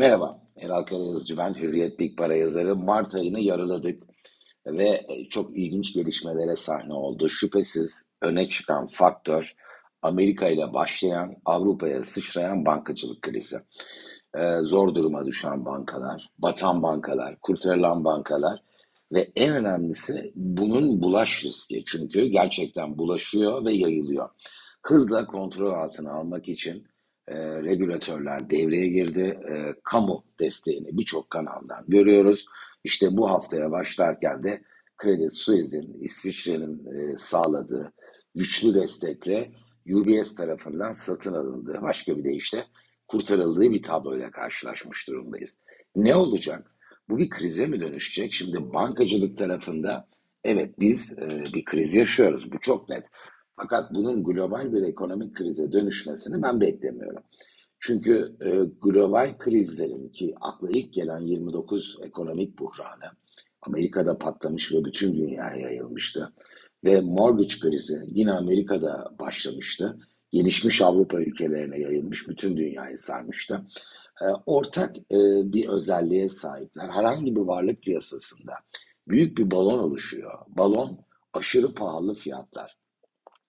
Merhaba, Eral Karayazıcı ben, Hürriyet Big Para yazarı. Mart ayını yarıladık ve çok ilginç gelişmelere sahne oldu. Şüphesiz öne çıkan faktör Amerika ile başlayan, Avrupa'ya sıçrayan bankacılık krizi. Ee, zor duruma düşen bankalar, batan bankalar, kurtarılan bankalar ve en önemlisi bunun bulaş riski. Çünkü gerçekten bulaşıyor ve yayılıyor. Hızla kontrol altına almak için e, regülatörler devreye girdi. E, kamu desteğini birçok kanaldan görüyoruz. İşte bu haftaya başlarken de Credit Suisse'in İsviçre'nin e, sağladığı güçlü destekle UBS tarafından satın alındığı, başka bir deyişle kurtarıldığı bir tabloyla karşılaşmış durumdayız. Ne olacak? Bu bir krize mi dönüşecek? Şimdi bankacılık tarafında evet biz e, bir kriz yaşıyoruz. Bu çok net. Fakat bunun global bir ekonomik krize dönüşmesini ben beklemiyorum. Çünkü e, global krizlerin ki akla ilk gelen 29 ekonomik buhranı Amerika'da patlamış ve bütün dünyaya yayılmıştı. Ve mortgage krizi yine Amerika'da başlamıştı. Gelişmiş Avrupa ülkelerine yayılmış, bütün dünyayı sarmıştı. E, ortak e, bir özelliğe sahipler. Herhangi bir varlık piyasasında büyük bir balon oluşuyor. Balon aşırı pahalı fiyatlar.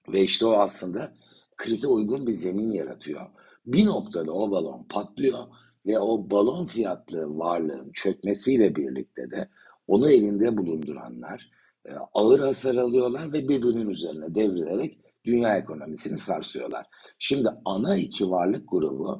Ve işte o aslında krize uygun bir zemin yaratıyor. Bir noktada o balon patlıyor ve o balon fiyatlı varlığın çökmesiyle birlikte de onu elinde bulunduranlar e, ağır hasar alıyorlar ve birbirinin üzerine devrilerek dünya ekonomisini sarsıyorlar. Şimdi ana iki varlık grubu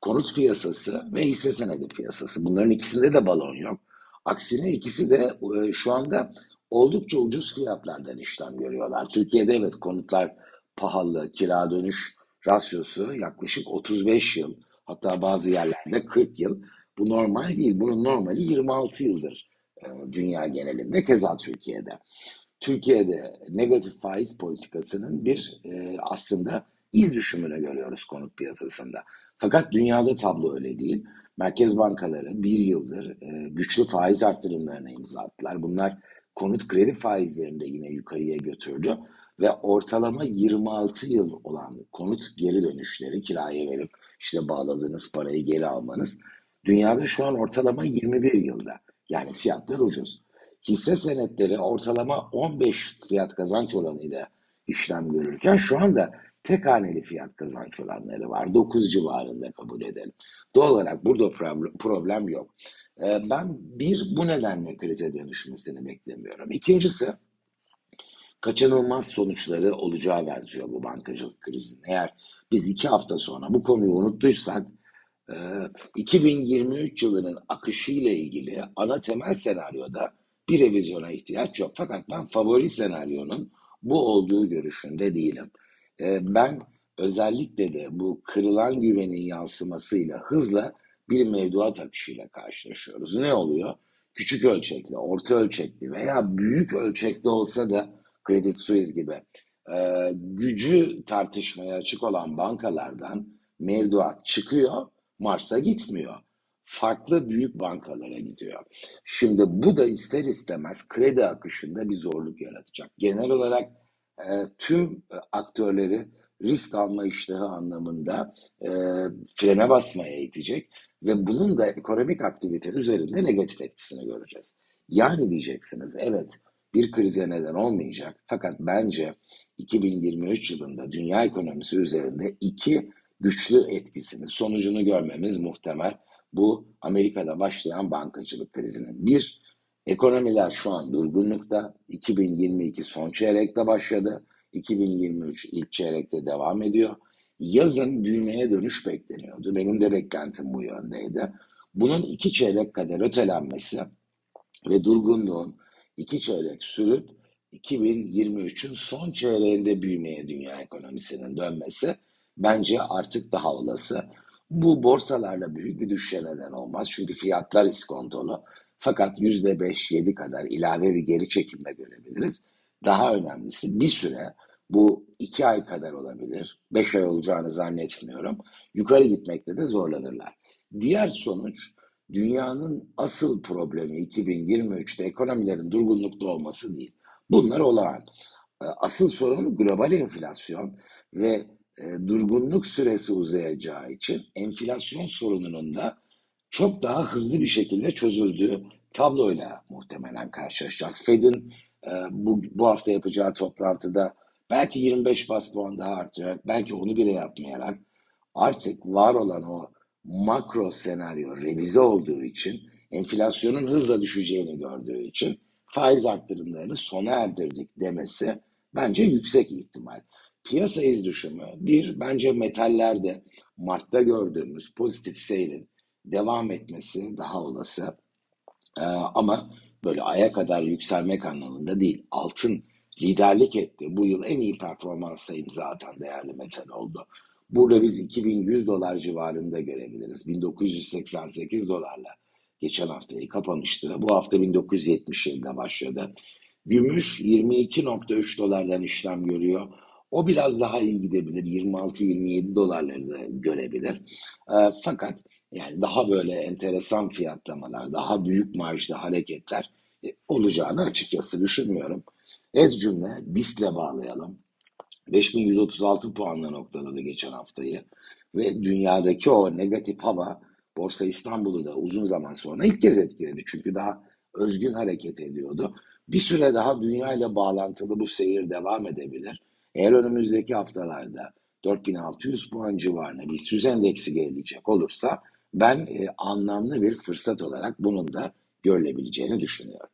konut piyasası ve hisse senedi piyasası. Bunların ikisinde de balon yok. Aksine ikisi de e, şu anda oldukça ucuz fiyatlardan işlem görüyorlar. Türkiye'de evet konutlar pahalı, kira dönüş rasyosu yaklaşık 35 yıl, hatta bazı yerlerde 40 yıl. Bu normal değil. Bunun normali 26 yıldır e, dünya genelinde, keza Türkiye'de. Türkiye'de negatif faiz politikasının bir e, aslında iz düşümünü görüyoruz konut piyasasında. Fakat dünyada tablo öyle değil. Merkez bankaları bir yıldır e, güçlü faiz arttırımlarına imza attılar. Bunlar konut kredi faizlerini de yine yukarıya götürdü ve ortalama 26 yıl olan konut geri dönüşleri kiraya verip işte bağladığınız parayı geri almanız dünyada şu an ortalama 21 yılda. Yani fiyatlar ucuz. Hisse senetleri ortalama 15 fiyat kazanç oranıyla işlem görürken şu anda tek haneli fiyat kazanç oranları var. 9 civarında kabul edelim. Doğal olarak burada problem yok. Ee, ben bir bu nedenle krize dönüşmesini beklemiyorum. İkincisi kaçınılmaz sonuçları olacağı benziyor bu bankacılık krizinin. Eğer biz iki hafta sonra bu konuyu unuttuysak 2023 e, yılının akışıyla ilgili ana temel senaryoda bir revizyona ihtiyaç yok. Fakat ben favori senaryonun bu olduğu görüşünde değilim. E, ben özellikle de bu kırılan güvenin yansımasıyla hızla bir mevduat akışıyla karşılaşıyoruz. Ne oluyor? Küçük ölçekli, orta ölçekli veya büyük ölçekli olsa da Credit Suisse gibi e, gücü tartışmaya açık olan bankalardan mevduat çıkıyor, Mars'a gitmiyor. Farklı büyük bankalara gidiyor. Şimdi bu da ister istemez kredi akışında bir zorluk yaratacak. Genel olarak tüm aktörleri risk alma iştahı anlamında e, frene basmaya itecek ve bunun da ekonomik aktivite üzerinde negatif etkisini göreceğiz. Yani diyeceksiniz evet bir krize neden olmayacak fakat bence 2023 yılında dünya ekonomisi üzerinde iki güçlü etkisini, sonucunu görmemiz muhtemel. Bu Amerika'da başlayan bankacılık krizinin. Bir, ekonomiler şu an durgunlukta. 2022 son çeyrekte başladı. 2023 ilk çeyrekte devam ediyor yazın büyümeye dönüş bekleniyordu. Benim de beklentim bu yöndeydi. Bunun iki çeyrek kadar ötelenmesi ve durgunluğun iki çeyrek sürüp 2023'ün son çeyreğinde büyümeye dünya ekonomisinin dönmesi bence artık daha olası. Bu borsalarla büyük bir düşüşe neden olmaz. Çünkü fiyatlar iskontolu. Fakat %5-7 kadar ilave bir geri çekimle görebiliriz. Daha önemlisi bir süre bu iki ay kadar olabilir. Beş ay olacağını zannetmiyorum. Yukarı gitmekte de zorlanırlar. Diğer sonuç dünyanın asıl problemi 2023'te ekonomilerin durgunlukta olması değil. Bunlar olağan. Asıl sorun global enflasyon ve e, durgunluk süresi uzayacağı için enflasyon sorununun da çok daha hızlı bir şekilde çözüldüğü tabloyla muhtemelen karşılaşacağız. Fed'in e, bu, bu hafta yapacağı toplantıda belki 25 bas puan daha artarak, belki onu bile yapmayarak artık var olan o makro senaryo revize olduğu için enflasyonun hızla düşeceğini gördüğü için faiz arttırımlarını sona erdirdik demesi bence yüksek ihtimal. Piyasa iz düşümü bir bence metallerde Mart'ta gördüğümüz pozitif seyrin devam etmesi daha olası. Ee, ama böyle aya kadar yükselmek anlamında değil. Altın liderlik etti. Bu yıl en iyi performansa imza atan değerli metal oldu. Burada biz 2100 dolar civarında görebiliriz. 1988 dolarla geçen haftayı kapamıştı. Bu hafta 1977'de başladı. Gümüş 22.3 dolardan işlem görüyor. O biraz daha iyi gidebilir. 26-27 dolarları da görebilir. E, fakat yani daha böyle enteresan fiyatlamalar, daha büyük marjda hareketler e, olacağını açıkçası düşünmüyorum. Ez cümle BIST'le bağlayalım. 5136 puanla noktaladı geçen haftayı ve dünyadaki o negatif hava Borsa İstanbul'u da uzun zaman sonra ilk kez etkiledi. Çünkü daha özgün hareket ediyordu. Bir süre daha dünya ile bağlantılı bu seyir devam edebilir. Eğer önümüzdeki haftalarda 4600 puan civarına bir süz endeksi gelecek olursa ben e, anlamlı bir fırsat olarak bunun da görülebileceğini düşünüyorum.